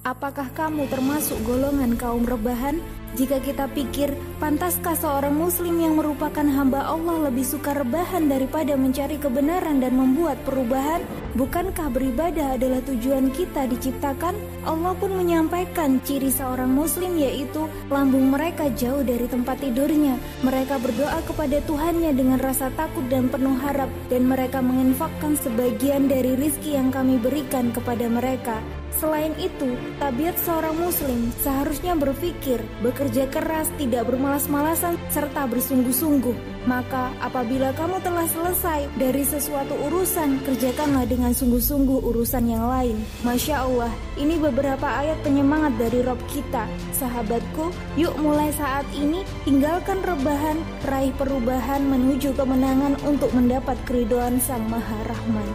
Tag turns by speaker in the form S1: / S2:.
S1: Apakah kamu termasuk golongan kaum rebahan? Jika kita pikir, pantaskah seorang muslim yang merupakan hamba Allah lebih suka rebahan daripada mencari kebenaran dan membuat perubahan? Bukankah beribadah adalah tujuan kita diciptakan? Allah pun menyampaikan ciri seorang muslim yaitu lambung mereka jauh dari tempat tidurnya. Mereka berdoa kepada Tuhannya dengan rasa takut dan penuh harap dan mereka menginfakkan sebagian dari rizki yang kami berikan kepada mereka. Selain itu, tabiat seorang muslim seharusnya berpikir, bekerja keras, tidak bermalas-malasan, serta bersungguh-sungguh. Maka apabila kamu telah selesai dari sesuatu urusan, kerjakanlah dengan sungguh-sungguh urusan yang lain. Masya Allah, ini beberapa ayat penyemangat dari Rob kita. Sahabatku, yuk mulai saat ini tinggalkan rebahan, raih perubahan menuju kemenangan untuk mendapat keridoan Sang Maha Rahman.